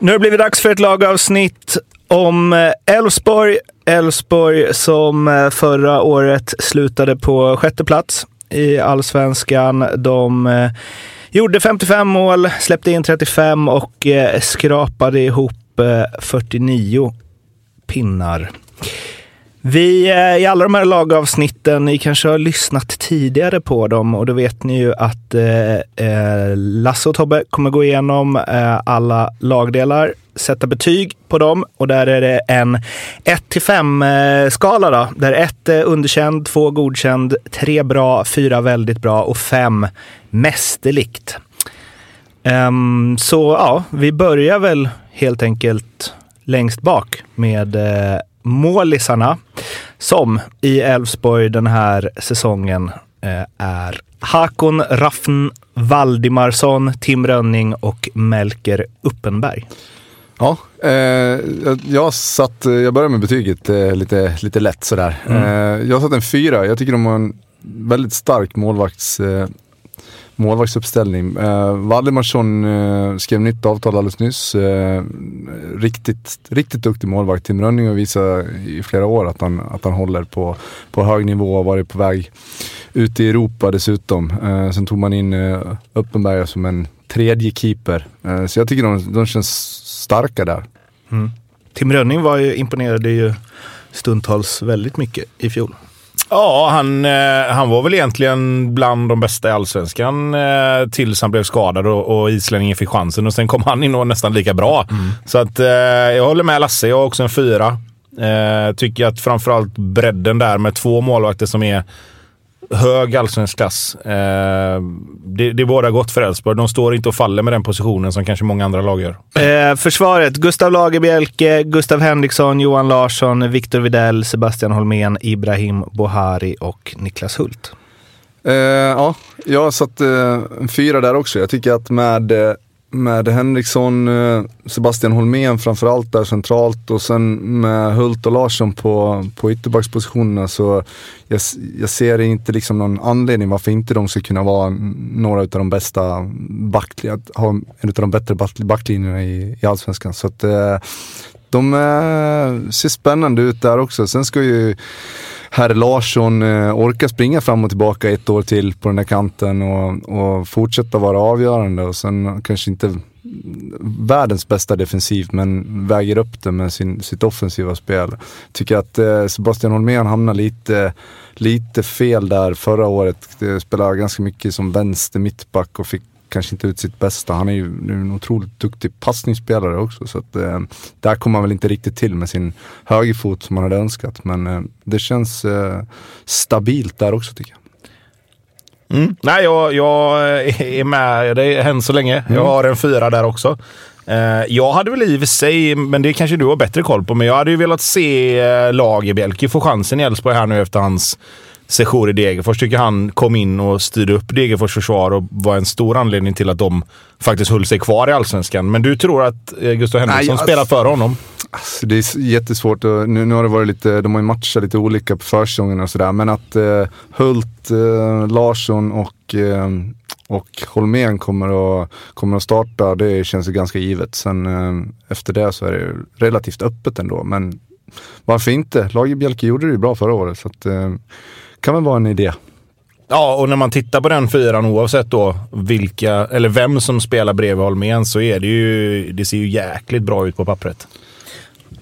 Nu har det blivit dags för ett lagavsnitt om eh, Elfsborg. Elfsborg som eh, förra året slutade på sjätte plats i allsvenskan. De eh, gjorde 55 mål, släppte in 35 och skrapade ihop 49 pinnar. Vi, eh, i alla de här lagavsnitten, ni kanske har lyssnat tidigare på dem och då vet ni ju att eh, eh Lasse och Tobbe kommer gå igenom eh, alla lagdelar sätta betyg på dem och där är det en 1 5 eh, skala då, där 1 är underkänd, 2 godkänd, 3 bra, 4 väldigt bra och 5 mästerligt. Um, så ja, vi börjar väl helt enkelt längst bak med eh, målisarna som i Elfsborg den här säsongen uh, är Hakon Raffn Valdimarsson, Tim Rönning och Melker Uppenberg. Ja, eh, jag satt, jag börjar med betyget eh, lite, lite lätt sådär. Mm. Eh, jag satt en fyra, jag tycker de har en väldigt stark målvakts, eh, målvaktsuppställning. Eh, Valdemarsson eh, skrev nytt avtal alldeles nyss. Eh, riktigt, riktigt duktig målvakt. Tim Rönning har visat i flera år att han, att han håller på, på hög nivå och varit på väg ut i Europa dessutom. Eh, sen tog man in eh, Uppenberg som en tredje keeper. Eh, så jag tycker de, de känns starka där. Mm. Tim Rönning var ju, imponerade ju stundtals väldigt mycket i fjol. Ja, han, eh, han var väl egentligen bland de bästa i allsvenskan eh, tills han blev skadad och, och islänningen fick chansen. Och sen kom han in och var nästan lika bra. Mm. Så att eh, jag håller med Lasse. Jag har också en fyra. Tycker att framförallt bredden där med två målvakter som är hög allsvensk klass. Eh, det, det båda gott för Elfsborg. De står inte och faller med den positionen som kanske många andra lag gör. Eh, försvaret. Gustav Lagerbielke, Gustav Henriksson, Johan Larsson, Viktor Videll, Sebastian Holmén, Ibrahim Bohari och Niklas Hult. Eh, ja, jag satt eh, en fyra där också. Jag tycker att med eh, med Henriksson, eh, Sebastian Holmén framförallt där centralt och sen med Hult och Larsson på, på ytterbackspositionerna så jag, jag ser inte liksom någon anledning varför inte de ska kunna vara några av de bästa backlinjerna, ha en av de bättre backlinjerna i, i Allsvenskan. Så att eh, de eh, ser spännande ut där också. Sen ska ju herr Larsson eh, springa fram och tillbaka ett år till på den där kanten och, och fortsätta vara avgörande och sen kanske inte världens bästa defensiv men väger upp det med sin, sitt offensiva spel. Tycker att eh, Sebastian Holmén hamnar lite, lite fel där förra året. Det spelade ganska mycket som vänster mittback och fick kanske inte ut sitt bästa. Han är ju en otroligt duktig passningsspelare också. Så att, eh, där kom han väl inte riktigt till med sin högerfot som man hade önskat. Men eh, det känns eh, stabilt där också tycker jag. Mm. Nej, jag, jag är med dig än så länge. Mm. Jag har en fyra där också. Eh, jag hade väl i och för sig, men det kanske du har bättre koll på, men jag hade ju velat se eh, Lagerbielke få chansen i Elfsborg här nu efter hans sejour i Degerfors tycker han kom in och styrde upp Degerfors försvar och var en stor anledning till att de faktiskt höll sig kvar i Allsvenskan. Men du tror att eh, Gustav Henriksson Nej, alltså, spelar före honom? Alltså, det är jättesvårt. Och nu, nu har det varit lite, de har ju matchat lite olika på försäsongen och sådär. Men att eh, Hult, eh, Larsson och eh, och Holmén kommer att, kommer att starta, det känns ju ganska givet. Sen eh, efter det så är det relativt öppet ändå. Men varför inte? Lagerbjälke gjorde det ju bra förra året. Så att, eh, kan väl vara en idé. Ja, och när man tittar på den fyran oavsett då vilka, eller vem som spelar bredvid Holmén så är det ju, det ser ju jäkligt bra ut på pappret.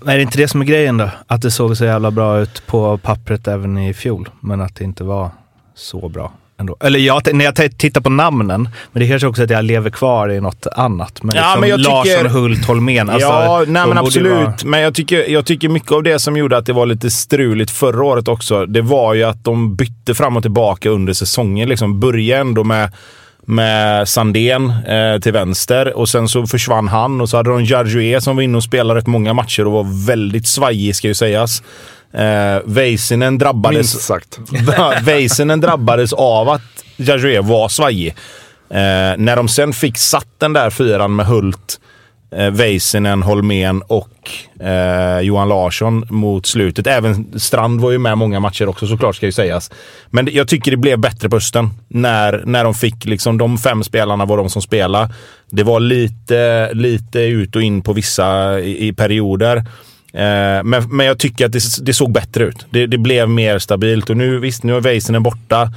Det är inte det som är grejen då. Att det såg så jävla bra ut på pappret även i fjol, men att det inte var så bra Ändå. Eller jag, när jag tittar på namnen, men det kanske också att jag lever kvar i något annat. Men, Ja, liksom men jag Larsson, tycker- Hult, Holmén. Alltså, ja, nej, men absolut. vara- Men jag tycker, jag tycker mycket av det som gjorde att det var lite struligt förra året också, det var ju att de bytte fram och tillbaka under säsongen. Liksom började ändå med med Sandén eh, till vänster och sen så försvann han och så hade de Jarjué som var inne och spelade rätt många matcher och var väldigt svajig ska ju sägas. Eh, Väisänen drabbades... Minst sagt. Väisänen drabbades av att Jarjué var svajig. Eh, när de sen fick satt den där fyran med Hult, eh, Väisänen, Holmén och eh, Johan Larsson mot slutet. Även Strand var ju med många matcher också såklart ska ju sägas. Men jag tycker det blev bättre på hösten när, när de fick liksom de fem spelarna var de som spelade. Det var lite, lite ut och in på vissa i, i perioder. Eh, men, men jag tycker att det, det såg bättre ut. Det, det blev mer stabilt och nu visst, nu är Väisänen borta.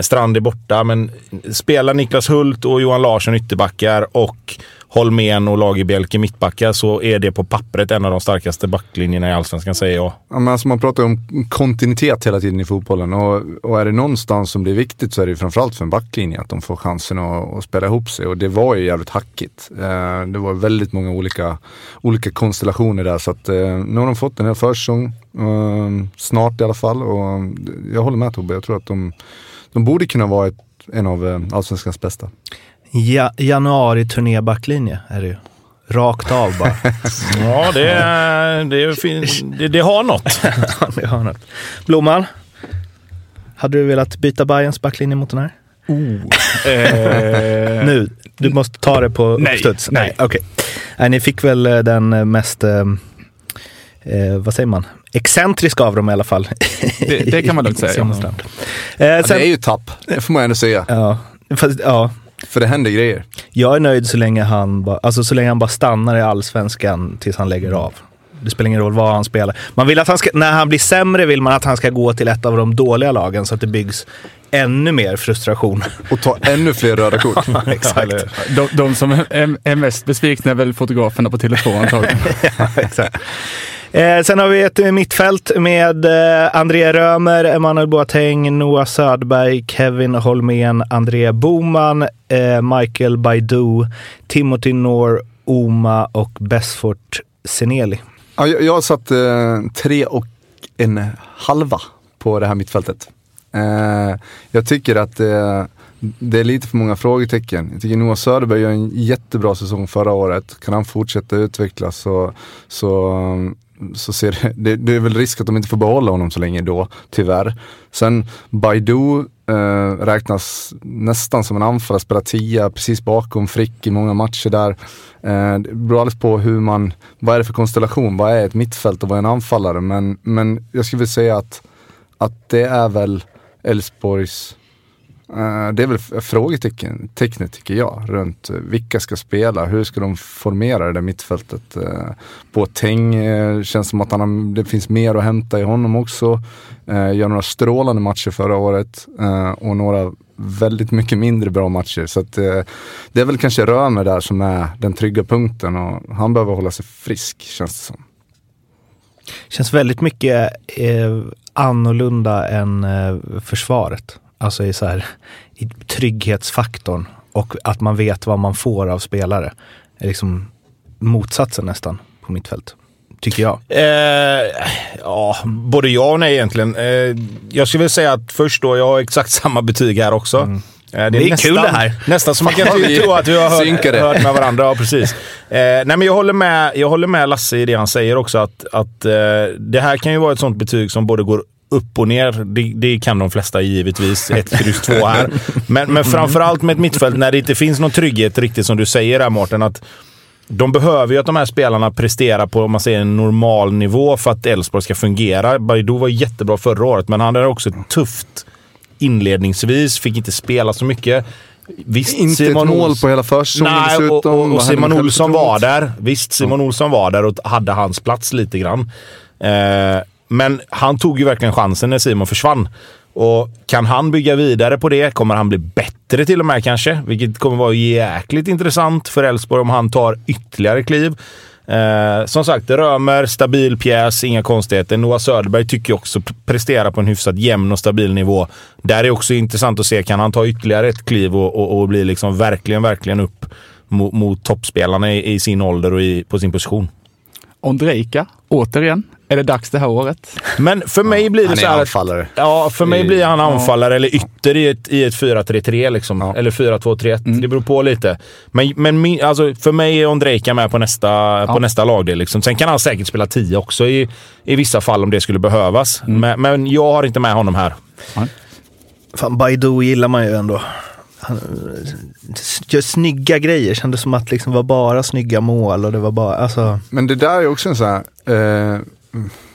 Strand är borta, men spelar Niklas Hult och Johan Larsson ytterbackar och Holmén och Lagerbielke mittbackar så är det på pappret en av de starkaste backlinjerna i Allsvenskan säger jag. Ja, men alltså man pratar ju om kontinuitet hela tiden i fotbollen och, och är det någonstans som blir viktigt så är det ju framförallt för en backlinje att de får chansen att, att spela ihop sig och det var ju jävligt hackigt. Eh, det var väldigt många olika, olika konstellationer där så att eh, nu har de fått en hel försäsong, eh, snart i alla fall och eh, jag håller med Tobbe, jag tror att de, de borde kunna vara ett, en av eh, Allsvenskans bästa. Ja, januari turnébacklinje är det ju. Rakt av bara. Ja, det, det, fin- det, det har något. det har något. Blomman, hade du velat byta Bayerns backlinje mot den här? Eh, Nu, du måste ta det på Nej, uppstuds. nej. okej. Nej, ni fick väl eh, den eh, mest, eh, vad säger man, excentriska av dem i alla fall. Det- det kan man lugnt säga, ja. Eh, Ja, sen, det är ju tapp, det får man ändå säga. ja, fast, ja, För det händer grejer. jag är nöjd så länge han, ba, alltså, så länge han bara stannar i allsvenskan tills han lägger av. Det spelar ingen roll vad han spelar. Man vill att han ska, när han blir sämre vill man att han ska gå till ett av de dåliga lagen så att det byggs ännu mer frustration. Och ta ännu fler röda kort. Exakt. de, de som är, är mest besvikna är väl fotograferna på Tele2 antagligen. Exakt. Eh, sen har vi ett mittfält med eh, André Römer, Emanuel Boateng, Noah Söderberg, Kevin Holmén, André Boman, eh, Michael Baidu, Timothy Noor, Oma och Besfort Seneli. Ja, jag, jag har satt eh, tre och en halva på det här mittfältet. Eh, jag tycker att eh, det är lite för många frågetecken. Jag tycker Noah Söderberg gör en jättebra säsong förra året. Kan han fortsätta utvecklas så, så, så ser det, det, det är väl risk att de inte får behålla honom så länge då, tyvärr. Sen Baidu eh, räknas nästan som en anfallare, spelar tia precis bakom Frick i många matcher där. Eh, det beror alldeles på hur man, vad är det för konstellation, vad är ett mittfält och vad är en anfallare? Men, men jag skulle vilja säga att, att det är väl Elfsborgs Eh, det är väl frågetecknet tycker jag, runt eh, vilka ska spela, hur ska de formera det där mittfältet. Eh, Boateng känns som att han det finns mer att hämta i honom också. Gör några strålande matcher förra året och några väldigt mycket mindre bra matcher. Så att, det är väl kanske Römer där som är den trygga punkten och han behöver hålla sig frisk känns det som. Känns väldigt mycket eh, annorlunda än eh, försvaret. Alltså i, så här, i trygghetsfaktorn och att man vet vad man får av spelare. är liksom motsatsen nästan på mittfält. Tycker jag. Eh, ja, både ja och nej egentligen. Eh, jag skulle vilja säga att först då, jag har exakt samma betyg här också. Eh, Det är kul det här. Nästan så man kan tro att vi har hört, hört med varandra. Ja, precis. Eh, nej, men jag, håller med, jag håller med Lasse i det han säger också. Att, att eh, det här kan ju vara ett sånt betyg som både går upp och ner. Det, det kan de flesta givetvis. Ett kryss två här. Men, men framförallt med ett mittfält när det inte finns någon trygghet riktigt som du säger här Mårten. Att de behöver ju att de här spelarna presterar på om man säger, en normal nivå för att Elfsborg ska fungera. Baidu var jättebra förra året, men han hade också tufft inledningsvis. Fick inte spela så mycket. Visst, Inte ett mål på hela försäsongen Nej, och, och, och Simon Olsson var där. Visst, Simon Olsson var där och hade hans plats lite grann. Eh, men han tog ju verkligen chansen när Simon försvann. Och kan han bygga vidare på det? Kommer han bli bättre till och med kanske? Vilket kommer vara jäkligt intressant för Elfsborg om han tar ytterligare kliv. Eh, som sagt, Römer, stabil pjäs, inga konstigheter. Noah Söderberg tycker jag också presterar på en hyfsat jämn och stabil nivå. Där är också intressant att se, kan han ta ytterligare ett kliv och, och, och bli liksom verkligen, verkligen upp mot, mot toppspelarna i, i, sin ålder och i, på sin position? Ondrejka, återigen. Är det dags det här året? Men för mig blir det så här... Han är anfallare. Ja, för mig blir han anfallare eller ytter i ett, i ett 4-3-3 liksom. Ja. Eller 4-2-3-1. Mm. Det beror på lite. Men, men alltså, för mig är Ondrejka med på nästa, ja. på nästa lagdel. Liksom. Sen kan han säkert spela 10 också i, i vissa fall om det skulle behövas. Mm. Men, men jag har inte med honom här. Mm. Fan, Baidu gillar man ju ändå. Han gör snygga grejer. Kändes som att det liksom var bara snygga mål och det var bara, alltså. Men det där är också en sån här, eh,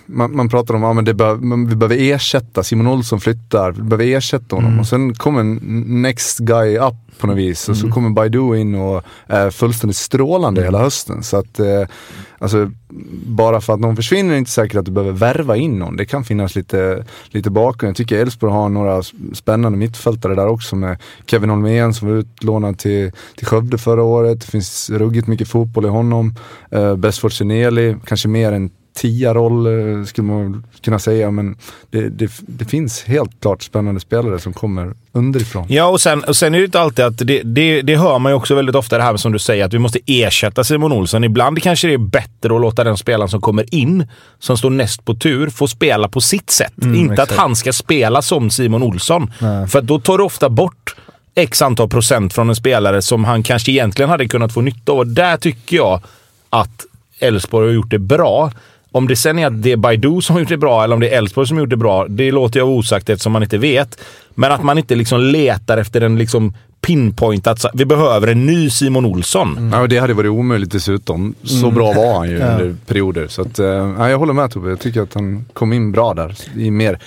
man, man pratar om att ja, vi behöver ersätta, Simon Olsson flyttar, vi behöver ersätta honom. Mm. Och sen kommer next guy up på något vis. Och så mm. kommer Baidu in och är fullständigt strålande hela hösten. Så att, eh, alltså, bara för att någon försvinner är det inte säkert att du behöver värva in någon. Det kan finnas lite, lite bakgrund. Jag tycker Elfsborg har några spännande mittfältare där också med Kevin Holmén som var utlånad till, till Skövde förra året. Det finns ruggigt mycket fotboll i honom. Eh, Besford Seneli, kanske mer än tia-roll eh, skulle man kunna säga. Men det, det, det, finns helt klart spännande spelare som kommer underifrån. Ja, och sen, och sen är det inte alltid att... Det, det, det hör man ju också väldigt ofta det här som du säger, att vi måste ersätta Simon Olsson. Ibland kanske det är bättre att låta den spelaren som kommer in, som står näst på tur, få spela på sitt sätt. Mm, inte exakt. att han ska spela som Simon Olsson. Nej. För då tar du ofta bort x antal procent från en spelare som han kanske egentligen hade kunnat få nytta av. Där tycker jag att Elfsborg har gjort det bra. Om det sen är att det är Baidu som har gjort det bra eller om det är Elfsborg som har gjort det bra, det låter jag osagt eftersom man inte vet. Men att man inte liksom letar efter en liksom pinpoint att vi behöver en ny Simon Olsson. Mm. Ja, det hade varit omöjligt dessutom. Så mm. bra var han ju ja. under perioder. Så att, ja, jag håller med Tobbe. Jag tycker att han kom in bra där. I mer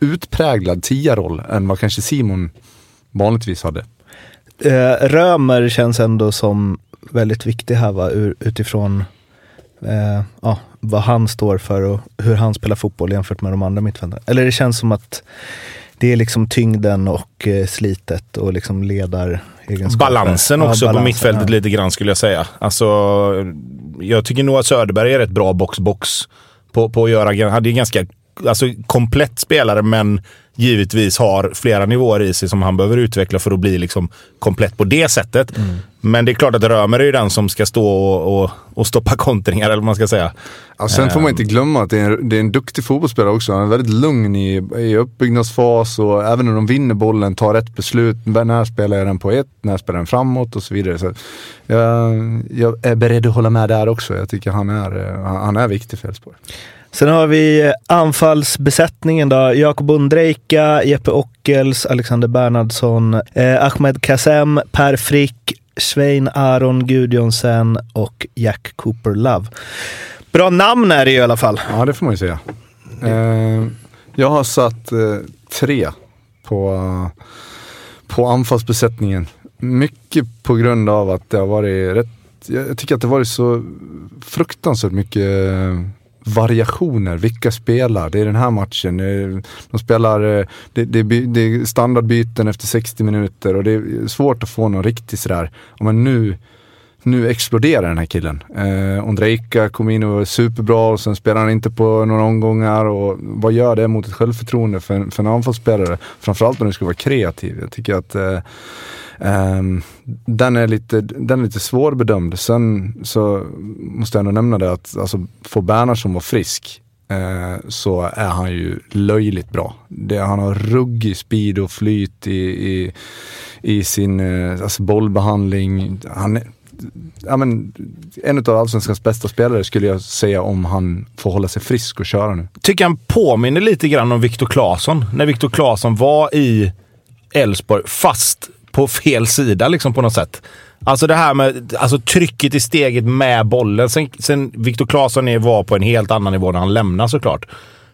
utpräglad tia-roll än vad kanske Simon vanligtvis hade. Eh, Römer känns ändå som väldigt viktig här va? utifrån eh, ja, vad han står för och hur han spelar fotboll jämfört med de andra mittfältarna. Eller det känns som att det är liksom tyngden och eh, slitet och liksom ledar Balansen också ja, balansen, på mittfältet ja. lite grann skulle jag säga. Alltså, jag tycker nog att Söderberg är ett bra box-box på, på att göra. Han är ganska alltså, komplett spelare, men givetvis har flera nivåer i sig som han behöver utveckla för att bli liksom komplett på det sättet. Mm. Men det är klart att Römer är ju den som ska stå och, och, och stoppa kontringar, eller vad man ska säga. Ja, sen får man inte glömma att det är, en, det är en duktig fotbollsspelare också. Han är väldigt lugn i, i uppbyggnadsfas och även när de vinner bollen, tar rätt beslut. När spelar jag den på ett, när spelar jag den framåt och så vidare. Så jag, jag är beredd att hålla med där också. Jag tycker han är, han är viktig för Elfsborg. Sen har vi anfallsbesättningen då. Jakob Undrejka, Jeppe Ockels, Alexander Bernhardsson, eh, Ahmed Kassem, Per Frick, Svein Aron Gudjonsen och Jack Cooper Love. Bra namn är det i alla fall. Ja, det får man ju säga. Eh, jag har satt eh, tre på, på anfallsbesättningen. Mycket på grund av att det har varit rätt jag tycker att det har varit så fruktansvärt mycket eh, variationer. Vilka spelar? Det är den här matchen. Eh, de spelar, eh, det, det, det är standardbyten efter 60 minuter och det är svårt att få någon riktig sådär, men nu nu exploderar den här killen. Eh, Ondrejka kom in och var superbra och sen spelar han inte på några omgångar. Och vad gör det mot ett självförtroende för, för en anfallsspelare? Framförallt om du ska vara kreativ. Jag tycker att eh, Um, den, är lite, den är lite svårbedömd. Sen så måste jag ändå nämna det att alltså, får Bernhardsson vara frisk uh, så är han ju löjligt bra. Det, han har ruggig speed och flyt i, i, i sin uh, alltså bollbehandling. Han, ja, men, en av allsvenskans bästa spelare skulle jag säga om han får hålla sig frisk och köra nu. Tycker han påminner lite grann om Viktor Claesson. När Viktor Claesson var i Elfsborg, fast på fel sida liksom på något sätt. Alltså det här med alltså trycket i steget med bollen. Sen, sen Viktor Claesson var på en helt annan nivå när han lämnade såklart.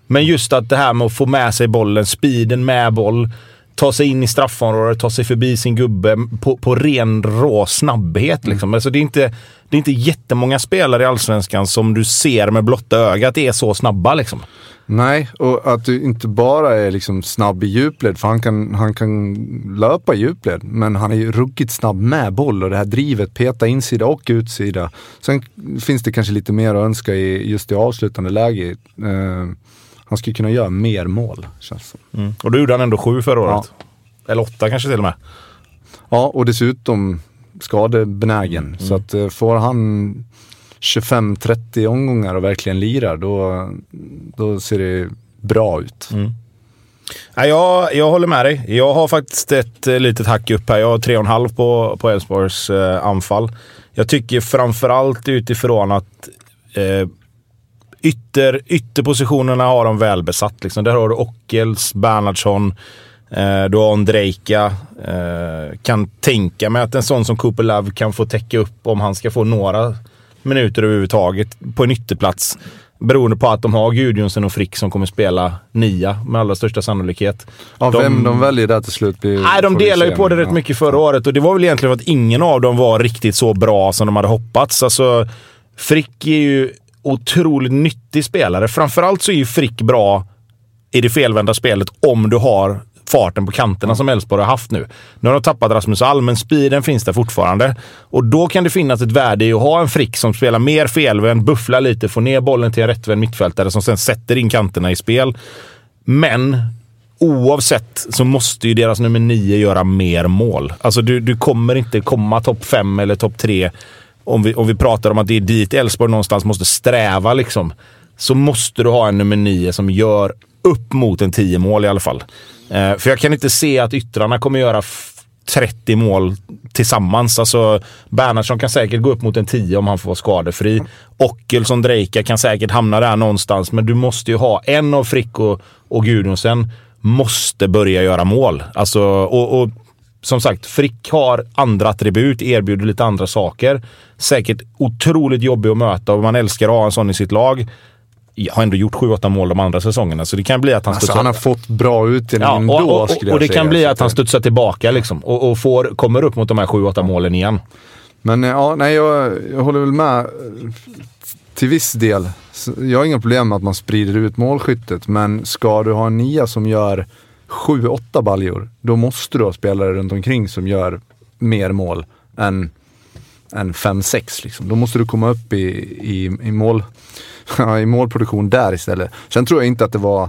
Men just att det här med att få med sig bollen, speeden med boll ta sig in i straffområdet, ta sig förbi sin gubbe på, på ren rå snabbhet. Liksom. Mm. Alltså, det, är inte, det är inte jättemånga spelare i Allsvenskan som du ser med blotta ögat är så snabba. Liksom. Nej, och att du inte bara är liksom snabb i djupled, för han kan, han kan löpa i djupled, men han är ju ruggigt snabb med boll och det här drivet, peta insida och utsida. Sen finns det kanske lite mer att önska i just i avslutande läge. Eh, han skulle kunna göra mer mål, känns. Mm. Och då gjorde han ändå sju förra året. Ja. Eller åtta kanske till och med. Ja, och dessutom skadebenägen. Mm. Så att eh, får han 25-30 omgångar och verkligen lirar, då, då ser det bra ut. Mm. Ja, jag, jag håller med dig. Jag har faktiskt ett eh, litet hack upp här. Jag har 3,5 på, på Elfsborgs eh, anfall. Jag tycker framförallt utifrån att eh, ytter, ytterpositionerna har de välbesatt. Liksom. Där har du Ockels, Bernhardsson, eh, du har Ondrejka. Eh, kan tänka mig att en sån som Cooper Love kan få täcka upp om han ska få några minuter överhuvudtaget på en ytterplats. Beroende på att de har Gudjonsen och Frick som kommer spela nia med allra största sannolikhet. Ja, de, vem de väljer där till slut blir... Nej, de delar ju på det rätt mycket förra året och det var väl egentligen för att ingen av dem var riktigt så bra som de hade hoppats. Alltså, Frick är ju otroligt nyttig spelare. Framförallt så är ju Frick bra i det felvända spelet om du har farten på kanterna mm. som Elfsborg har haft nu. Nu har de tappat Rasmus Alm, men speeden finns där fortfarande. Och då kan det finnas ett värde i att ha en Frick som spelar mer felvänd, bufflar lite, får ner bollen till en rättvänd mittfältare som sen sätter in kanterna i spel. Men oavsett så måste ju deras nummer nio göra mer mål. Alltså du, du kommer inte komma topp fem eller topp tre om vi, om vi pratar om att det är dit Elfsborg någonstans måste sträva liksom. Så måste du ha en nummer nio som gör upp mot en 10 mål i alla fall. Eh, för jag kan inte se att yttrarna kommer göra 30 mål tillsammans. Alltså, Bernhardsson kan säkert gå upp mot en 10 om han får vara skadefri. Ockelsson, Drejka kan säkert hamna där någonstans, men du måste ju ha en av Frick och, och Gudjonsen måste börja göra mål. Alltså, och, och som sagt, Frick har andra attribut, erbjuder lite andra saker. Säkert otroligt jobbig att möta och man älskar att ha en sån i sitt lag har ändå gjort 7-8 mål de andra säsongerna, så det kan bli att han alltså, studsar... Han har fått bra utdelning ja, ändå, och, och, och, och det kan bli att han studsar tillbaka liksom, och, och får, kommer upp mot de här 7-8 målen igen. Men eh, ja, nej, jag, jag håller väl med eh, till viss del. Jag har inga problem med att man sprider ut målskyttet, men ska du ha en nia som gör 7-8 baljor, då måste du ha spelare runt omkring som gör mer mål än, än 5-6. Liksom. Då måste du komma upp i, i, i mål i målproduktion där istället. Sen tror jag inte att det var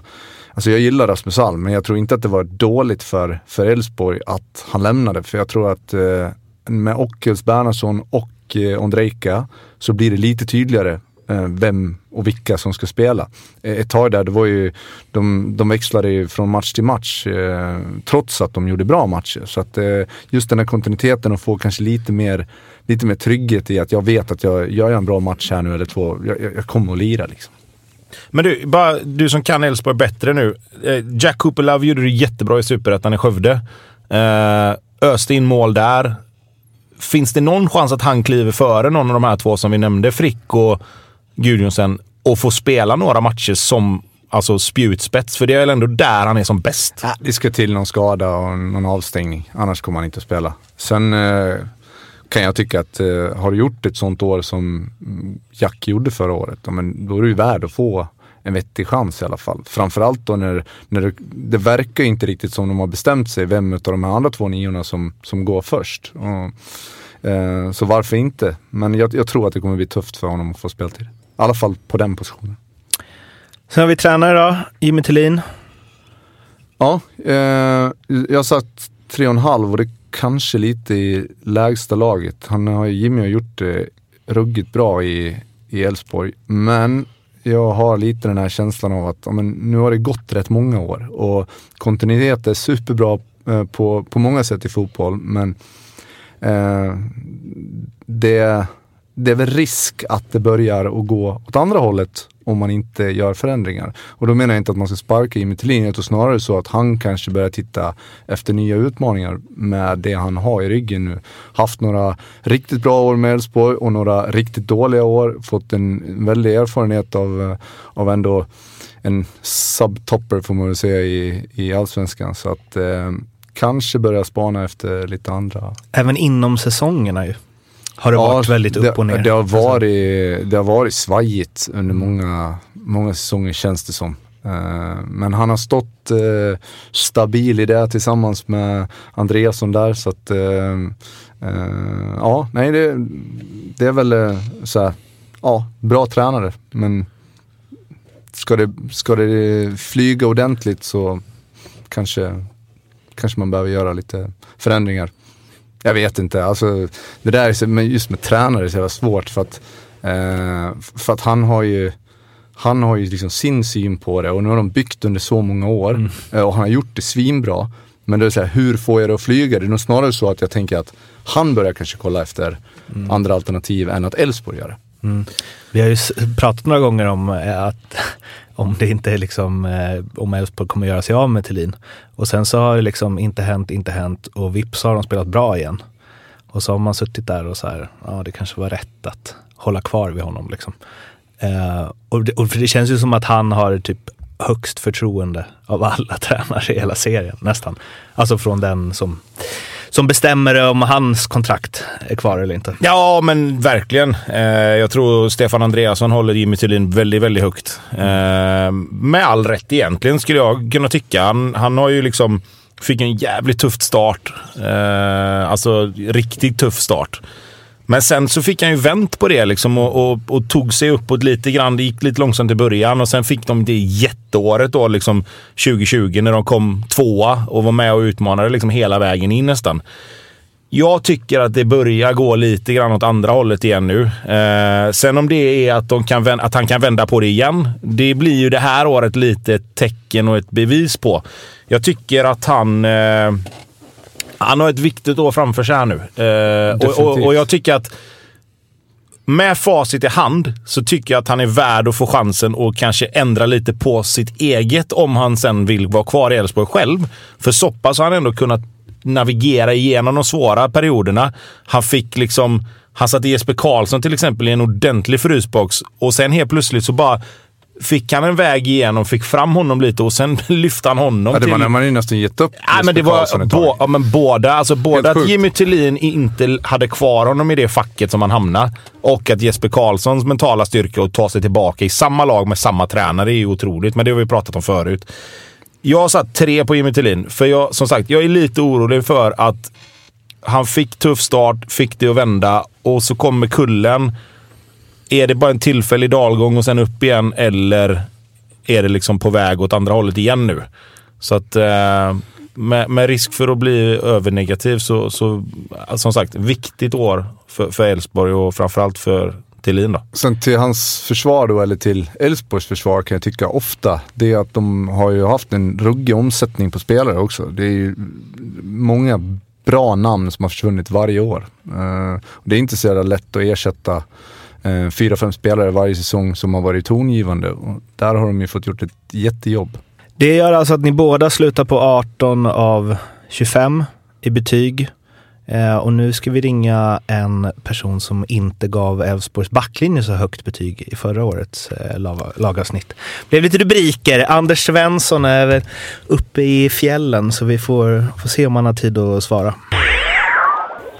Alltså jag gillar Rasmus Alm, men jag tror inte att det var dåligt för Elfsborg att han lämnade. För jag tror att eh, med Ockels, Bernhardsson och eh, Ondrejka så blir det lite tydligare Eh, vem och vilka som ska spela. Eh, ett tag där, det var ju, de, de växlade ju från match till match eh, trots att de gjorde bra matcher. Så att eh, just den här kontinuiteten och få kanske lite mer lite mer trygghet i att jag vet att jag gör en bra match här nu eller två, jag, jag kommer att lira liksom. Men du, bara, du som kan Elfsborg bättre nu. Eh, Jack Cooper Love gjorde det jättebra i Superettan i Skövde. Eh, öste in mål där. Finns det någon chans att han kliver före någon av de här två som vi nämnde, Frick och Gudjonsen, och få spela några matcher som alltså spjutspets? För det är väl ändå där han är som bäst? Ja, det ska till någon skada och någon avstängning. Annars kommer han inte att spela. Sen eh, kan jag tycka att eh, har du gjort ett sånt år som Jack gjorde förra året, då, men då är du ju värd att få en vettig chans i alla fall. Framförallt då när, när det, det verkar inte riktigt som de har bestämt sig vem av de här andra två niorna som, som går först. Och, eh, så varför inte? Men jag, jag, tror att det kommer bli tufft för honom att få speltid. I alla fall på den positionen. Sen har vi tränare då, Jimmy Tillin. Ja, eh, jag har satt tre och en halv och det kanske lite i lägsta laget. Han har, Jimmy har gjort det ruggigt bra i Elfsborg, men jag har lite den här känslan av att men, nu har det gått rätt många år och kontinuitet är superbra eh, på, på många sätt i fotboll, men eh, det, det är väl risk att det börjar att gå åt andra hållet om man inte gör förändringar. Och då menar jag inte att man ska sparka Jimmy Tillin, utan snarare så att han kanske börjar titta efter nya utmaningar med det han har i ryggen nu. Haft några riktigt bra år med Elfsborg och några riktigt dåliga år. Fått en väldig erfarenhet av, eh, av ändå en subtopper får man väl säga i, i allsvenskan. Så att eh, kanske börja spana efter lite andra. Även inom säsongerna ju. Har det varit väldigt upp och ner. Det har varit, det har varit svajigt under många, många säsonger känns det som. Eh, men han har stått eh, stabil i det tillsammans med Andreasson där så att ja, nej det, det är väl så här, ja, bra tränare men ska det, ska det flyga ordentligt så kanske, kanske man behöver göra lite förändringar. Jag vet inte, alltså det där är, just med tränare är så jävla svårt för att, eh, för att han har ju han har ju liksom sin syn på det och nu har de byggt under så många år mm. Eh, och han har gjort det svinbra. Men det är så här, hur får jag det att flyga? Det är nog snarare så att jag tänker att han börjar kanske kolla efter mm. andra alternativ än att Elfsborg gör det. Mm. Vi har ju pratat några gånger om eh, att om det inte är liksom, eh, om Elfsborg kommer göra sig av med Thelin. Och sen så har det liksom inte hänt, inte hänt och vips har de spelat bra igen. Och så har man suttit där och så här, ja det kanske var rätt att hålla kvar vid honom liksom. Eh, och, det, och det känns ju som att han har typ högst förtroende av alla tränare i hela serien nästan. Alltså från den som som bestämmer om hans kontrakt är kvar eller inte. Ja, men verkligen. Eh, jag tror Stefan Andreasson håller Jimmy Thulin väldigt, väldigt högt. Eh, med all rätt egentligen, skulle jag kunna tycka. Han, han har ju liksom... Fick en jävligt tuff start. Eh, alltså riktigt tuff start. Men sen så fick han ju vänt på det liksom och, och, och, tog sig uppåt lite grann. Det gick lite långsamt i början och sen fick de det jätteåret då, liksom 2020, när de kom tvåa och var med och utmanade liksom hela vägen in nästan. Jag tycker att det börjar gå lite grann åt andra hållet igen nu. Eh, sen om det är att, de kan, att han kan vända på det igen, det blir ju det här året lite ett tecken och ett bevis på. Jag tycker att han... Eh, han har ett viktigt år framför sig här nu. Eh, och, och, och jag tycker att med facit i hand så tycker jag att han är värd att få chansen och kanske ändra lite på sitt eget om han sen vill vara kvar i Elfsborg själv. För så pass har han ändå kunnat navigera igenom de svåra perioderna. Han fick liksom... Han satte Jesper Karlsson till exempel i en ordentlig frysbox och sen helt plötsligt så bara fick han en väg igenom, fick fram honom lite och sen lyfte han honom ja, det var när man nästan gett upp ja, men det var bo, ja, men båda. Alltså både att Jimmy Thulin inte hade kvar honom i det facket som han hamnade och att Jesper Karlssons mentala styrka att ta sig tillbaka i samma lag med samma tränare är ju otroligt, men det har vi pratat om förut. Jag har satt tre på Jimmy Thulin, för jag, som sagt, jag är lite orolig för att han fick tuff start, fick det att vända och så kommer kullen är det bara en tillfällig dalgång och sen upp igen eller är det liksom på väg åt andra hållet igen nu? Så att eh, med, med, risk för att bli övernegativ så, så som sagt, viktigt år för Elfsborg och framförallt för Thelin då. Sen till hans försvar då, eller till Elfsborgs försvar kan jag tycka ofta, det är att de har ju haft en ruggig omsättning på spelare också. Det är ju många bra namn som har försvunnit varje år. Uh, det är inte så jävla lätt att ersätta eh, fyra, fem spelare varje säsong som har varit tongivande. Och där har de ju fått gjort ett jättejobb. Det gör alltså att ni båda slutar på 18 av 25 i betyg. Eh, och nu ska vi ringa en person som inte gav Elfsborgs backlinje så högt betyg i förra årets eh, lagavsnitt. Det blev lite rubriker. Anders Svensson är uppe i fjällen så vi får, får se om han har tid att svara.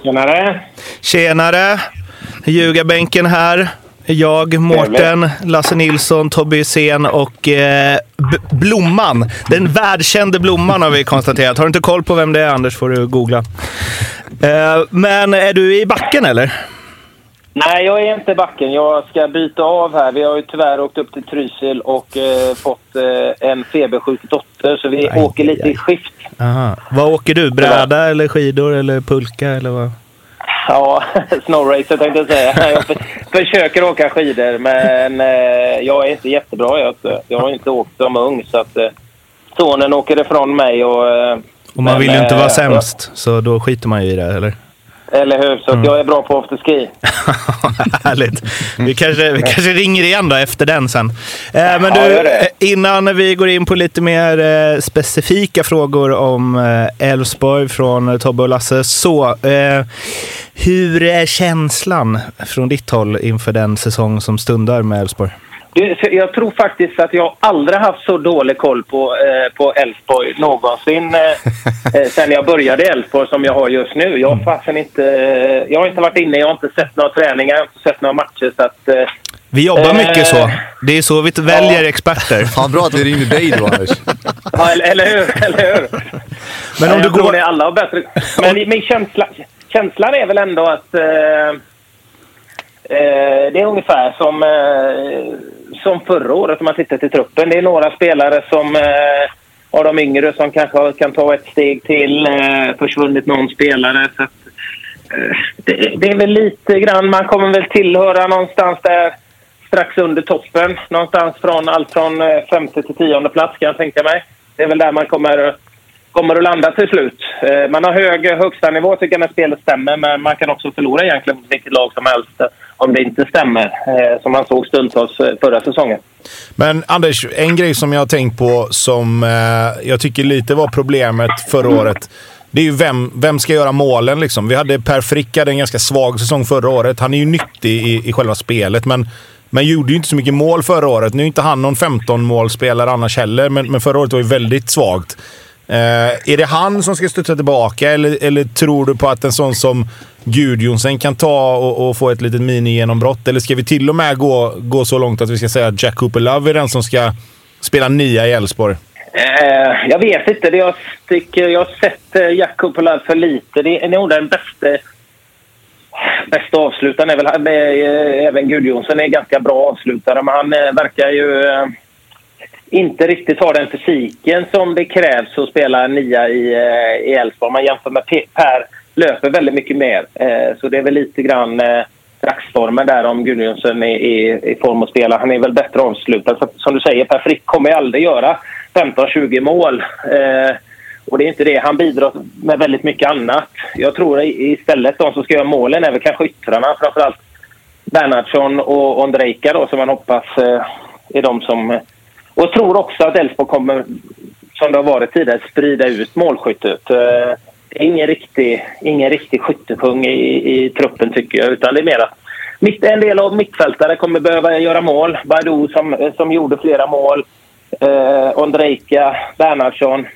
Tjenare! Tjenare! Ljugarbänken här. Jag, Mårten, Lasse Nilsson, Tobbe Hysén och eh, Blomman. Den världskände Blomman har vi konstaterat. Har du inte koll på vem det är, Anders, får du googla. Eh, men är du i backen, eller? Nej, jag är inte i backen. Jag ska byta av här. Vi har ju tyvärr åkt upp till Trysil och eh, fått eh, en febersjuk dotter, så vi aj, åker lite aj. i skift. Aha. Vad åker du? Bräda eller skidor eller pulka eller vad? Ja, snowracer tänkte jag säga. Jag försöker åka skidor, men eh, jag är inte jättebra. Jag, jag har inte åkt som ung, så att eh, sonen åker ifrån mig. Och, eh, och man men, vill ju inte vara sämst, så då skiter man ju i det, eller? Eller hur? Så mm. jag är bra på afterski. Härligt. Vi kanske, vi kanske ringer igen då efter den sen. Eh, men du, ja, innan vi går in på lite mer eh, specifika frågor om eh, Elfsborg eh, från Tobbe och Lasse. Så, eh, hur är känslan från ditt håll inför den säsong som stundar med Elfsborg? Det, jag tror faktiskt att jag aldrig haft så dålig koll på eh, på Elfsborg någonsin eh, eh, sen jag började i Elfsborg som jag har just nu. Jag har fasen inte, eh, jag har inte varit inne, jag har inte sett några träningar, jag har inte sett några matcher. Så att, eh, Vi jobbar Eh, mycket så. Det är så vi väljer experter. Fan bra att vi ringde dig då Anders. ja, eller, eller hur? Eller hur? Men om jag du tror går... ni alla har bättre... Men min känsla, känslan är väl ändå att eh, det är ungefär som, som förra året om man tittar till truppen. Det är några spelare som eh, av de yngre som kanske kan ta ett steg till. Eh, försvunnit någon spelare. Så att, eh, det, det är väl lite grann, man kommer väl tillhöra någonstans där strax under toppen. Någonstans från allt från eh, femte till tionde plats kan jag tänka mig. Det är väl där man kommer, kommer att landa till slut. Eh, Man har hög högsta nivå tycker jag när spelet stämmer men man kan också förlora egentligen mot vilket lag som helst eh, om det inte stämmer. eh, Som man såg stundtals eh, förra säsongen. Men Anders, en grej som jag har tänkt på som eh, jag tycker lite var problemet förra året. Det är ju vem, vem ska göra målen liksom. Vi hade Per Frick hade en ganska svag säsong förra året. Han är ju nyttig i, i själva spelet, men, men gjorde ju inte så mycket mål förra året. Nu är inte han någon 15-målspelare annars heller, men, men förra året var ju väldigt svagt. Eh, är det han som ska studsa tillbaka eller, eller tror du på att en sån som Gudjonsen kan ta och, och få ett litet mini-genombrott? Eller ska vi till och med gå, gå så långt att vi ska säga att Jack Cooper Love är den som ska spela nia i Elfsborg? Eh, jag vet inte. Det jag, tycker, jag har sett eh, Jack Cooper Love för lite. Det är nog den bästa, bästa avslutaren. Är väl, eh, eh, även Gudjonsson är ganska bra avslutare, men han eh, verkar ju eh, inte riktigt ha den fysiken som det krävs att spela nia eh, i Elfsborg. Om man jämför med Pe- Per löper väldigt mycket mer. Eh, så det är väl lite grann eh, dagsformen där om Gudjonsson är i, i form att spela. Han är väl bättre avslutad. Så, som du säger, Per Frick kommer ju aldrig göra 15-20 mål. Eh, och det är inte det. Han bidrar med väldigt mycket annat. Jag tror istället de som ska göra målen är väl kanske yttrarna. Framförallt Bernhardsson och Ondrejka då som man hoppas eh, är de som... Eh, och jag tror också att Elfsborg kommer, som det har varit tidigare, sprida ut målskyttet. Eh, ingen riktig, ingen riktig skyttekung i, i truppen tycker jag. Utan det är mer att mitt, en del av mittfältare kommer behöva göra mål. Badou som, som gjorde flera mål. Eh, Ondrejka, Bernhardsson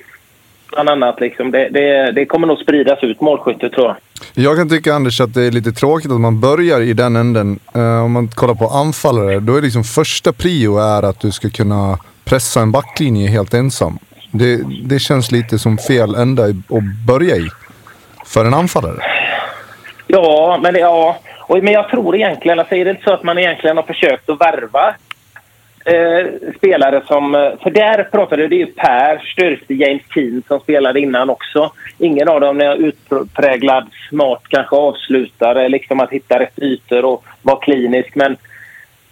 bland annat. Liksom. Det, det, det kommer nog spridas ut målskyttet tror jag. Jag kan tycka Anders att det är lite tråkigt att man börjar i den änden. Eh, om man kollar på anfallare, då är liksom första prio är att du ska kunna pressa en backlinje helt ensam. Det, det känns lite som fel ända att börja i. För en anfallare. Ja, men, det, ja. Och, men jag tror egentligen, alltså är det inte så att man egentligen har försökt att värva eh, spelare som... Eh, för där pratade det ju Per, Styrste, James Keane som spelade innan också. Ingen av dem är utpräglad smart kanske avslutare, liksom att hitta rätt ytor och vara klinisk. Men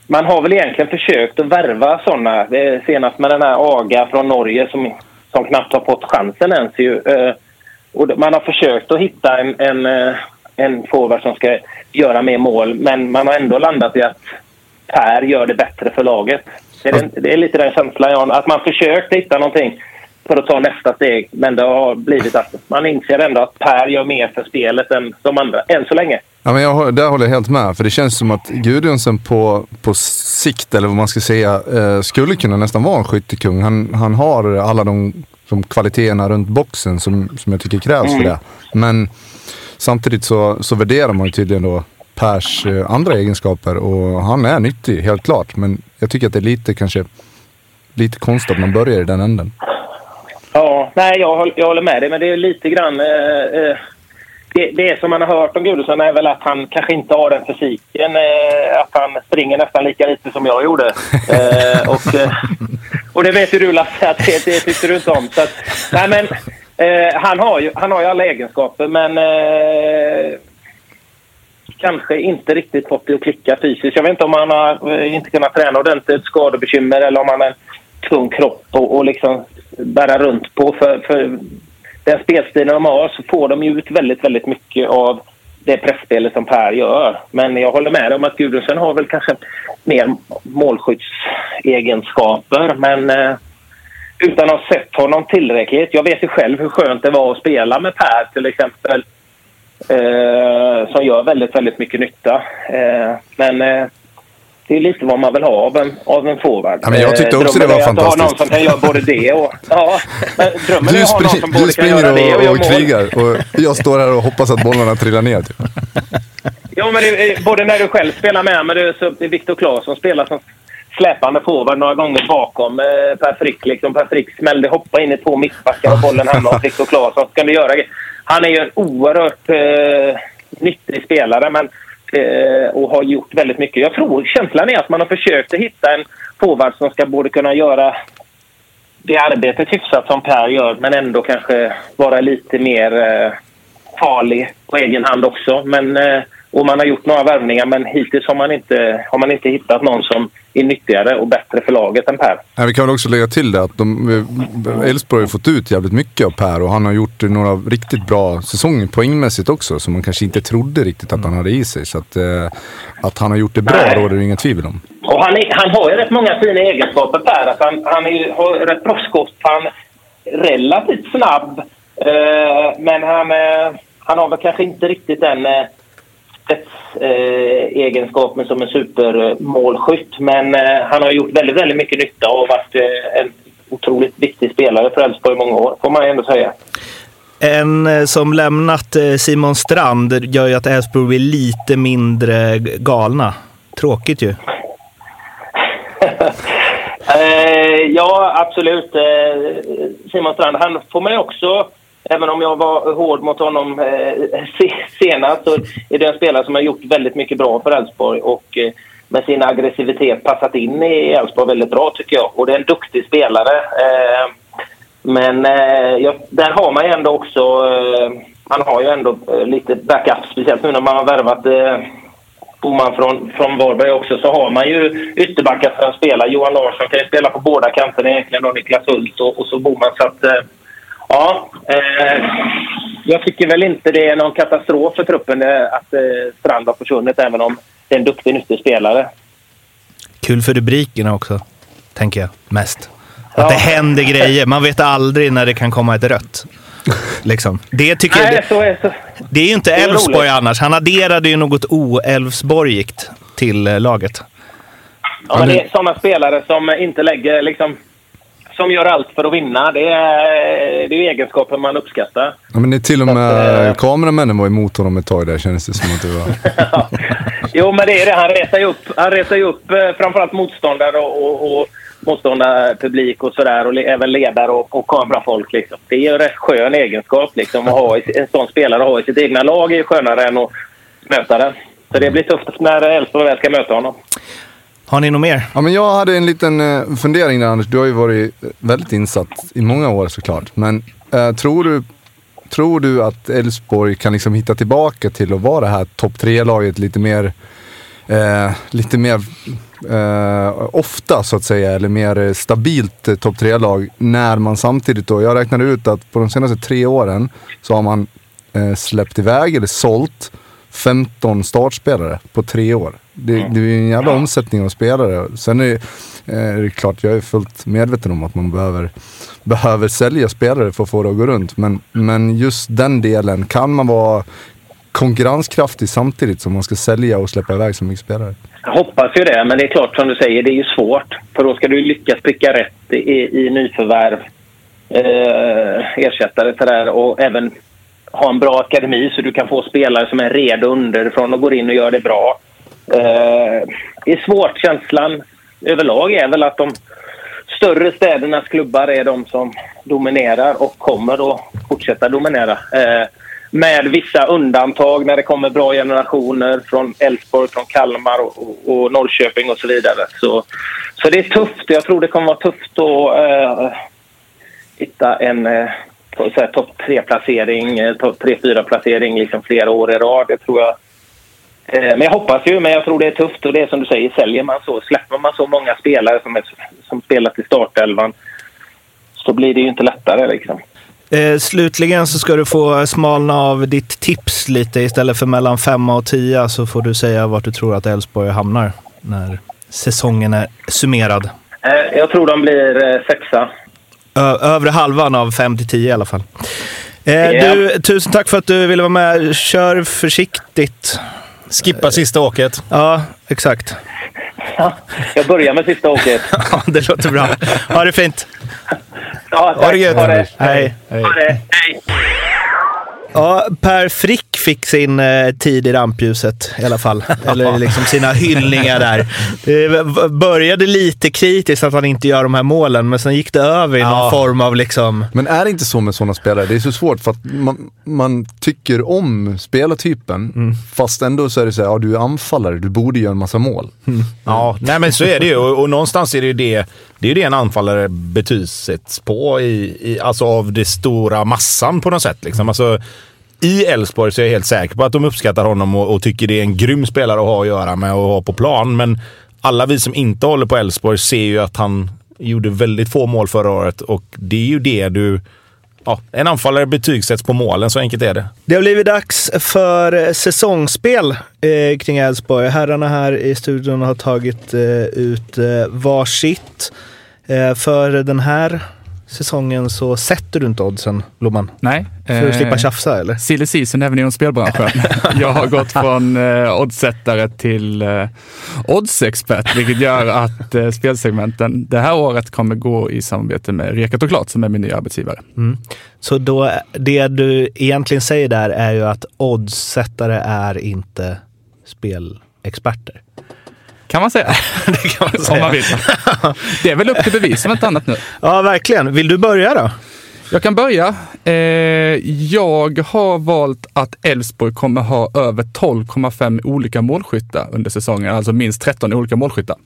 man har väl egentligen försökt att värva sådana. Eh, senast med den här Aga från Norge som, som knappt har fått chansen ens. Ju. Eh, och man har försökt att hitta en, en, eh, en forward som ska göra mer mål men man har ändå landat i att Per gör det bättre för laget. Det är, det är lite den känslan jag har. Att man försökt hitta någonting för att ta nästa steg men det har blivit att man inser ändå att Per gör mer för spelet än de andra, än så länge. Ja, men jag, där håller jag helt med. För det känns som att Gudjonsen på, på sikt, eller vad man ska säga, eh, skulle kunna nästan vara en skyttekung. Han, han har alla de, de kvaliteterna runt boxen som, som jag tycker krävs för det. Men samtidigt så, så värderar man ju tydligen då Pers eh, andra egenskaper och han är nyttig, helt klart. Men jag tycker att det är lite kanske lite konstigt att man börjar i den änden. Ja, nej, jag, jag håller med dig, men det är lite grann... Eh, eh, det, det som man har hört om Gudrundsson är väl att han kanske inte har den fysiken. Eh, att han springer nästan lika lite som jag gjorde. Eh, och, eh, och det vet ju du Lasse, att det, det tyckte du inte om. Så att, nej, men, eh, han, har ju, han har ju alla egenskaper, men eh, kanske inte riktigt fått det att klicka fysiskt. Jag vet inte om han har eh, inte kunnat träna ordentligt, skadebekymmer eller om han har en tung kropp och, och liksom bära runt på. För, för den spelstilen de har så får de ju ut väldigt, väldigt mycket av det pressspelet som Per gör. Men jag håller med om att Gudrunsen har väl kanske mer målskyddsegenskaper. Men eh, utan att ha sett honom tillräckligt. Jag vet ju själv hur skönt det var att spela med Per till exempel. Eh, som gör väldigt, väldigt mycket nytta. Eh, men eh, det är lite vad man vill ha av en, av en forward. Ja, men jag tyckte Eh, också drömmen det var är ha någon fantastiskt. som kan göra både det och... Ja, men drömmen är Du, att ha någon som du både kan göra det och springer och, och mål. krigar och jag står här och hoppas att bollarna trillar ner. Typ. Ja, men det, är- både när du själv spelar med, men det är det är Viktor Claesson spelar som släpande forward några gånger bakom eh, Per Frick. Liksom. Per Frick smällde, hoppa in i två mittbackar och bollen hamnade hos Viktor Claesson. Så kan du göra det. Han är ju en oerhört eh, nyttig spelare men, eh, och har gjort väldigt mycket. Jag tror känslan är att man har försökt att hitta en forward som ska både kunna göra det arbetet hyfsat som Per gör men ändå kanske vara lite mer eh, farlig på egen hand också. Men, eh, och man har gjort några värvningar men hittills har man, inte, har man inte hittat någon som är nyttigare och bättre för laget än Per. Ja, vi kan väl också lägga till det att eh, Elfsborg har fått ut jävligt mycket av Per och han har gjort några riktigt bra säsonger poängmässigt också som man kanske inte trodde riktigt att han hade i sig. Så att, eh, att han har gjort det bra råder det inget tvivel om. Och han, är, han har ju rätt många fina egenskaper Per. Alltså han, han är har rätt bra skott. Han är relativt snabb. Eh, men han, eh, han har väl kanske inte riktigt den eh, spetsegenskapen eh, egenskapen som en supermålskytt. Men eh, han har gjort väldigt, väldigt mycket nytta och varit eh, en otroligt viktig spelare för Elfsborg i många år, får man ändå säga. En eh, som lämnat eh, Simon Strand gör ju att Elfsborg blir lite mindre galna. Tråkigt ju. Eh, ja, absolut. Simon Strand, han får man ju också... Även om jag var hård mot honom eh, senast så är det en spelare som har gjort väldigt mycket bra för Elfsborg och eh, med sin aggressivitet passat in i Elfsborg väldigt bra tycker jag. Och det är en duktig spelare. Eh, men eh, ja, där har man ju ändå också... Eh, man har ju ändå eh, lite backup, speciellt nu när man har värvat eh, Boman från, från Varberg också, så har man ju ytterbackar som spelar. Johan Larsson kan ju spela på båda kanterna egentligen, och Niklas Hult och, och så Boman. Så att, eh, ja, eh, jag tycker väl inte det är någon katastrof för truppen eh, att eh, Strand har försvunnit, även om det är en duktig, nyttig. Kul för rubrikerna också, tänker jag mest. Att Ja. det händer grejer. Man vet aldrig när det kan komma ett rött. Liksom. Det tycker jag... Nej, Det, så är så. det är ju inte Elfsborg annars. Han adderade ju något o-Elfsborgigt till eh, laget. Ja, men det är sådana spelare som inte lägger liksom, som gör allt för att vinna. Det är, det är egenskaper man uppskattar. Ja, men det är till och Så att, med eh, kameramännen var emot honom ett tag där kändes det som att det var. jo, men det är det. Han retar ju upp, han retar ju upp eh, framförallt motståndare och, och, och motståndarpublik och sådär. Och även ledare och, och kamerafolk. Liksom. Det är ju en rätt skön egenskap. Liksom, att ha i, en sån spelare att ha i sitt egna lag är skönare än att möta den. Så det blir tufft när Elfsborg väl ska möta honom. Har ni något mer? Ja, men jag hade en liten eh, fundering där Anders. Du har ju varit eh, väldigt insatt i många år såklart. Men eh, tror, du, tror du att Elfsborg kan liksom hitta tillbaka till att vara det här topp tre-laget lite mer, eh, lite mer eh, ofta så att säga, eller mer eh, stabilt eh, topp tre-lag när man samtidigt då, jag räknade ut att på de senaste tre åren så har man eh, släppt iväg eller sålt 15 startspelare på tre år. Det, det är ju en jävla omsättning av spelare. Sen är, eh, är det klart, jag är fullt medveten om att man behöver, behöver sälja spelare för att få det att gå runt. Men, men just den delen, kan man vara konkurrenskraftig samtidigt som man ska sälja och släppa iväg så mycket spelare? Jag hoppas ju det, men det är klart som du säger, det är ju svårt. För då ska du lyckas pricka rätt i, i nyförvärv, eh, ersättare här, och även ha en bra akademi så du kan få spelare som är redo underifrån och går in och gör det bra. Eh, det är svårt. Känslan överlag är väl att de större städernas klubbar är de som dominerar och kommer att fortsätta dominera. Eh, med vissa undantag när det kommer bra generationer från Elfsborg, från Kalmar och, och, och Norrköping och så vidare. Så, så det är tufft. Jag tror det kommer vara tufft att eh, hitta en eh, topp tre-placering, eh, topp tre-fyra-placering liksom flera år i rad. Det tror jag. Eh, men jag hoppas ju, men jag tror det är tufft. Och det är som du säger, säljer man så, släpper man så många spelare som, är, som spelat i startelvan så blir det ju inte lättare liksom. Eh, slutligen så ska du få smalna av ditt tips lite. Istället för mellan femma och tio så får du säga vart du tror att Elfsborg hamnar när säsongen är summerad. Eh, jag tror de blir eh, sexa. Övre halvan av fem till tio i alla fall. Eh, Ja. du, tusen tack för att du ville vara med. Kör försiktigt. Skippa sista åket. Ja, exakt. jag börjar med sista åket. Ja, det låter bra. Ha det fint. Ja, tack. Ha det gött, Ha det. Anders. Hej. Ha det. Hej. Ja, Per Frick fick sin eh, tid i rampljuset i alla fall. Eller liksom sina hyllningar där. Det började lite kritiskt att han inte gör de här målen, men sen gick det över i någon Ja. form av liksom... Men är det inte så med sådana spelare? Det är så svårt för att man, man tycker om spelartypen, fast ändå så är det så här, ja du är anfallare, du borde göra en massa mål. Ja, nej men så är det ju. Och, och någonstans är det ju det, det, är det en anfallare betygsätts på, i, i, alltså av det stora massan på något sätt. Liksom. Alltså, i Elfsborg så är jag helt säker på att de uppskattar honom och, och tycker det är en grym spelare att ha att göra med och ha på plan. Men alla vi som inte håller på Elfsborg ser ju att han gjorde väldigt få mål förra året och det är ju det du... Ja, en anfallare betygsätts på målen, så enkelt är det. Det har blivit dags för säsongsspel eh, kring Elfsborg. Herrarna här i studion har tagit eh, ut eh, varsitt. Eh, för den här säsongen så sätter du inte oddsen, Blomman. Nej. För att eh, slippa tjafsa, eller? Silly season även inom spelbranschen. Jag har gått från eh, oddsättare till eh, oddsexpert, vilket gör att eh, spelsegmenten det här året kommer gå i samarbete med Rekat och Klart som är min nya arbetsgivare. Så då, det du egentligen säger där är ju att oddsättare är inte spelexperter. Kan man säga. Det kan man Om man vill. Det är väl upp till bevis om inte annat nu. Ja, verkligen. Vill du börja då? Jag kan börja. Eh, jag har valt att Elfsborg kommer ha över 12,5 olika målskyttar under säsongen, alltså minst 13 olika målskyttar.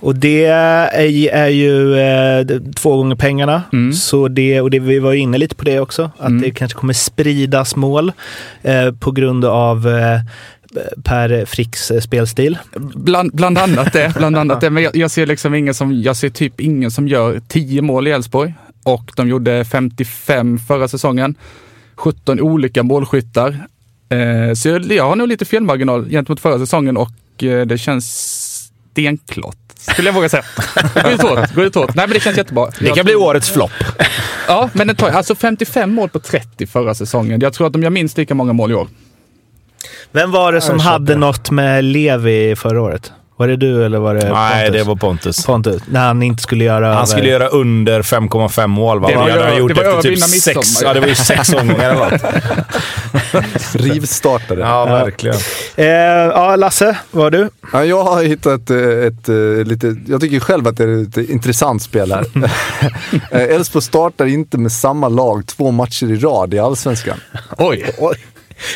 Och det är, ju eh, två gånger pengarna. Så det, och det, vi var inne lite på det också, att det kanske kommer spridas mål eh, på grund av eh, Per Fricks eh, spelstil. Bland, bland annat det. Bland annat det. Men jag, jag ser liksom ingen som, jag ser typ ingen som gör 10 mål i Elfsborg. Och de gjorde 55 förra säsongen. 17 olika målskyttar. Eh, så jag, jag har nog lite felmarginal gentemot förra säsongen och eh, det känns stenklart. Skulle jag våga säga. Går ut hårt. Går ut hårt. Nej men det känns jättebra. Det kan bli årets flopp. Ja, men det tar, alltså 55 mål på 30 förra säsongen. Jag tror att de gör minst lika många mål i år. Vem var det som hade det. något med Levi förra året? Var det du eller var det Nej, Pontus? det var Pontus. Pontus. När han inte skulle göra Han över- skulle göra under 5,5 mål. Va? Det var Det hade han gjort det var efter typ sex, ja, det var ju sex omgångar eller något. Rivstartare. Ja, verkligen. Eh, ja, Lasse, var du? Ja, jag har hittat eh, ett, eh, lite, jag tycker själv att det är ett intressant spel här. Eh, Elfsborg startar inte med samma lag två matcher i rad i Allsvenskan. Oj! Oj.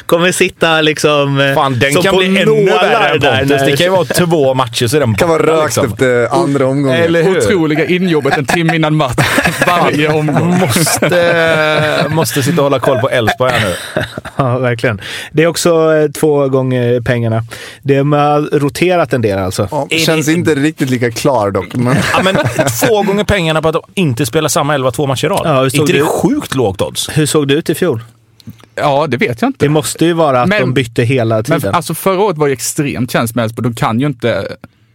Kommer sitta liksom... eh, Fan, den som kan på bli ännu värre än där Pontus. Det kan ju vara två matcher så är den Det kan vara rökt liksom. efter andra omgången. Eller hur? Otroliga injobbet en timme innan match. Varje omgång. Måste, måste sitta och hålla koll på Elfsborg här nu. Ja, verkligen. Det är också eh, två gånger pengarna. Det har roterat en del alltså. Ja, känns det- inte riktigt lika klar dock. Men Ja, men två gånger pengarna på att de inte spelar samma elva två matcher i rad. Ja, inte det det- sjukt lågt odds? Hur såg det ut i fjol? Ja, det vet jag inte. Det måste ju vara att Men- de bytte hela tiden. Men alltså förra året var ju extremt känns med Elfsborg. De kan ju inte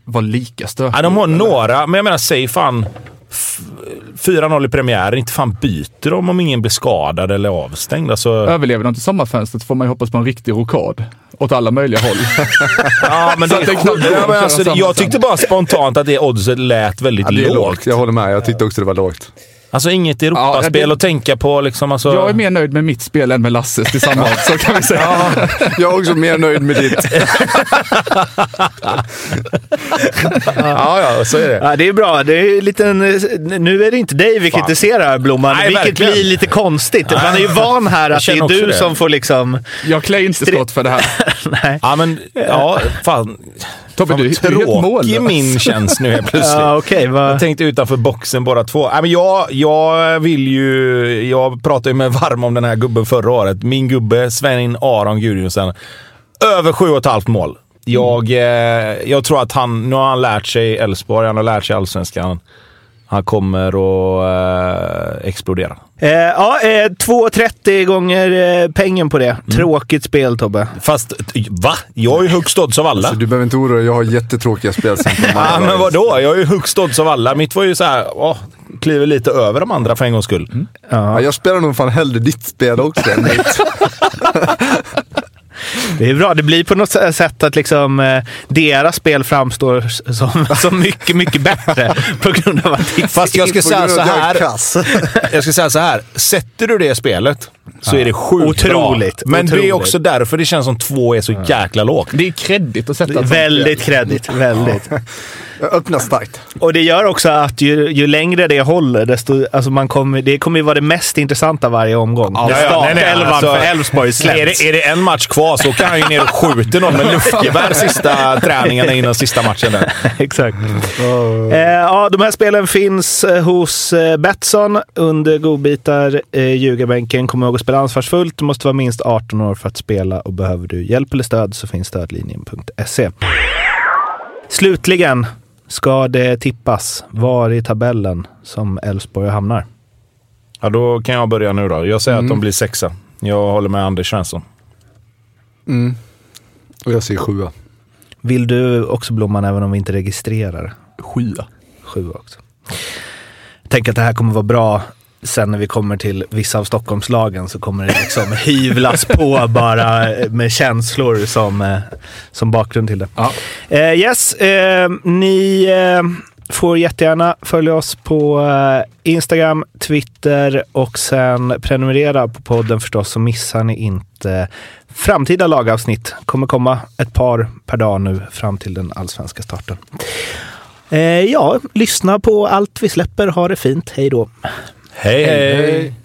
vara lika stökiga. Ja, de har några, men jag menar, säg fan f- 4-0 i premiären. Inte fan byter de om ingen blir skadad eller avstängd. Alltså, Överlever de till sommarfönstret får man ju hoppas på en riktig rokad. Åt alla möjliga håll. ja, men det det ja, men alltså, Jag tyckte bara spontant att det oddset lät väldigt ja, det lågt. lågt. Jag håller med. Jag tyckte också det var lågt. Alltså inget Europaspel Ja, det- att tänka på. Liksom, alltså, Jag är mer nöjd med mitt spel än med Lasses tillsammans, så kan vi säga. Jag är också mer nöjd med ditt. ja, ja, så är det. Ja, det är bra. Det är lite nu är det inte dig vi Fan. kritiserar, Blomman, Nej, vilket verkligen. blir lite konstigt. Man är ju van här att det är du det. som får liksom... Jag klär inte skott för det här. Nej. Ja, men ja, fan. Tobbe, du, du är helt mållös. tråkig min känns nu helt plötsligt. Ja, okej. vad- Jag tänkte utanför boxen båda två. Nej, men jag, jag vill ju... Jag pratade ju med Varm om den här gubben förra året. Min gubbe Sven Aron Gudjonsen. Över sju och ett halvt mål. Jag, eh, jag tror att han... Nu har han lärt sig Elfsborg, han har lärt sig Allsvenskan. Han kommer att eh, explodera. Eh, ja, eh, 2,30 gånger eh, pengen på det. Tråkigt spel, Tobbe. Fast, va? Jag är ju högst odds av alla. Så du behöver inte oroa dig. Jag har jättetråkiga spel Ja, men vadå? Jag är ju högst odds av alla. Mitt var ju så här, åh, kliver lite över de andra för en gångs skull. Ja, jag spelar nog fan hellre ditt spel också än mitt. Det är bra. Det blir på något sätt att liksom, eh, deras spel framstår som, som mycket, mycket bättre på grund av att Fast jag ska säga så är här. Jag ska säga så här. Sätter du det spelet så är det sjukt Otroligt, bra. Men det är otroligt. också därför det känns som två är så jäkla lågt. Det är kreddigt att sätta Väldigt kredit. Väldigt. Jag öppnar starkt. Och det gör också att ju, ju längre det håller, desto, alltså man kommer, det kommer ju vara det mest intressanta varje omgång. Ja, När ja, nej, nej, startelvan alltså, för Elfsborg Är släpps. det, är det en match kvar så kan han ju ner och skjuter någon med luftgevär sista träningarna innan sista matchen. Där. Exakt. Eh, ja, de här spelen finns eh, hos eh, Betsson under godbitar. Eh, ljugarbänken. Kom ihåg att spela ansvarsfullt. Du måste vara minst 18 år för att spela och behöver du hjälp eller stöd så finns stödlinjen.se. Slutligen ska det tippas var i tabellen som Elfsborg hamnar. Ja, då kan jag börja nu då. Jag säger Mm. att de blir sexa. Jag håller med Anders Svensson. Mm. Och jag säger sjua. Vill du också Blomman även om vi inte registrerar? Sjua. Sju också. Tänker att det här kommer vara bra sen när vi kommer till vissa av Stockholmslagen så kommer det liksom hyvlas på bara med känslor som, eh, som bakgrund till det. Ja. Eh, yes, eh, ni eh, får jättegärna följa oss på eh, Instagram, Twitter och sen prenumerera på podden förstås så missar ni inte framtida lagavsnitt. kommer komma ett par per dag nu fram till den allsvenska starten. Eh, ja, lyssna på allt vi släpper. Ha det fint. Hej då! Hej! hej.